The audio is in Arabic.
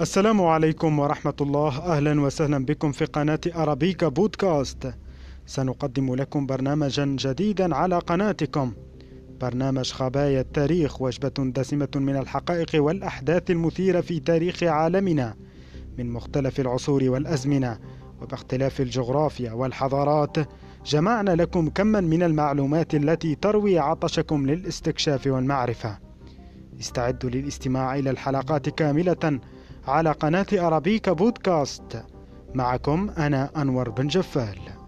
السلام عليكم ورحمة الله. أهلا وسهلا بكم في قناة أرابيكا بودكاست. سنقدم لكم برنامجا جديدا على قناتكم. برنامج خبايا التاريخ وجبة دسمة من الحقائق والأحداث المثيرة في تاريخ عالمنا من مختلف العصور والأزمنة وباختلاف الجغرافيا والحضارات. جمعنا لكم كما من المعلومات التي تروي عطشكم للاستكشاف والمعرفة. استعدوا للاستماع إلى الحلقات كاملة على قناة أرابيكا بودكاست. معكم أنا أنور بن جفال.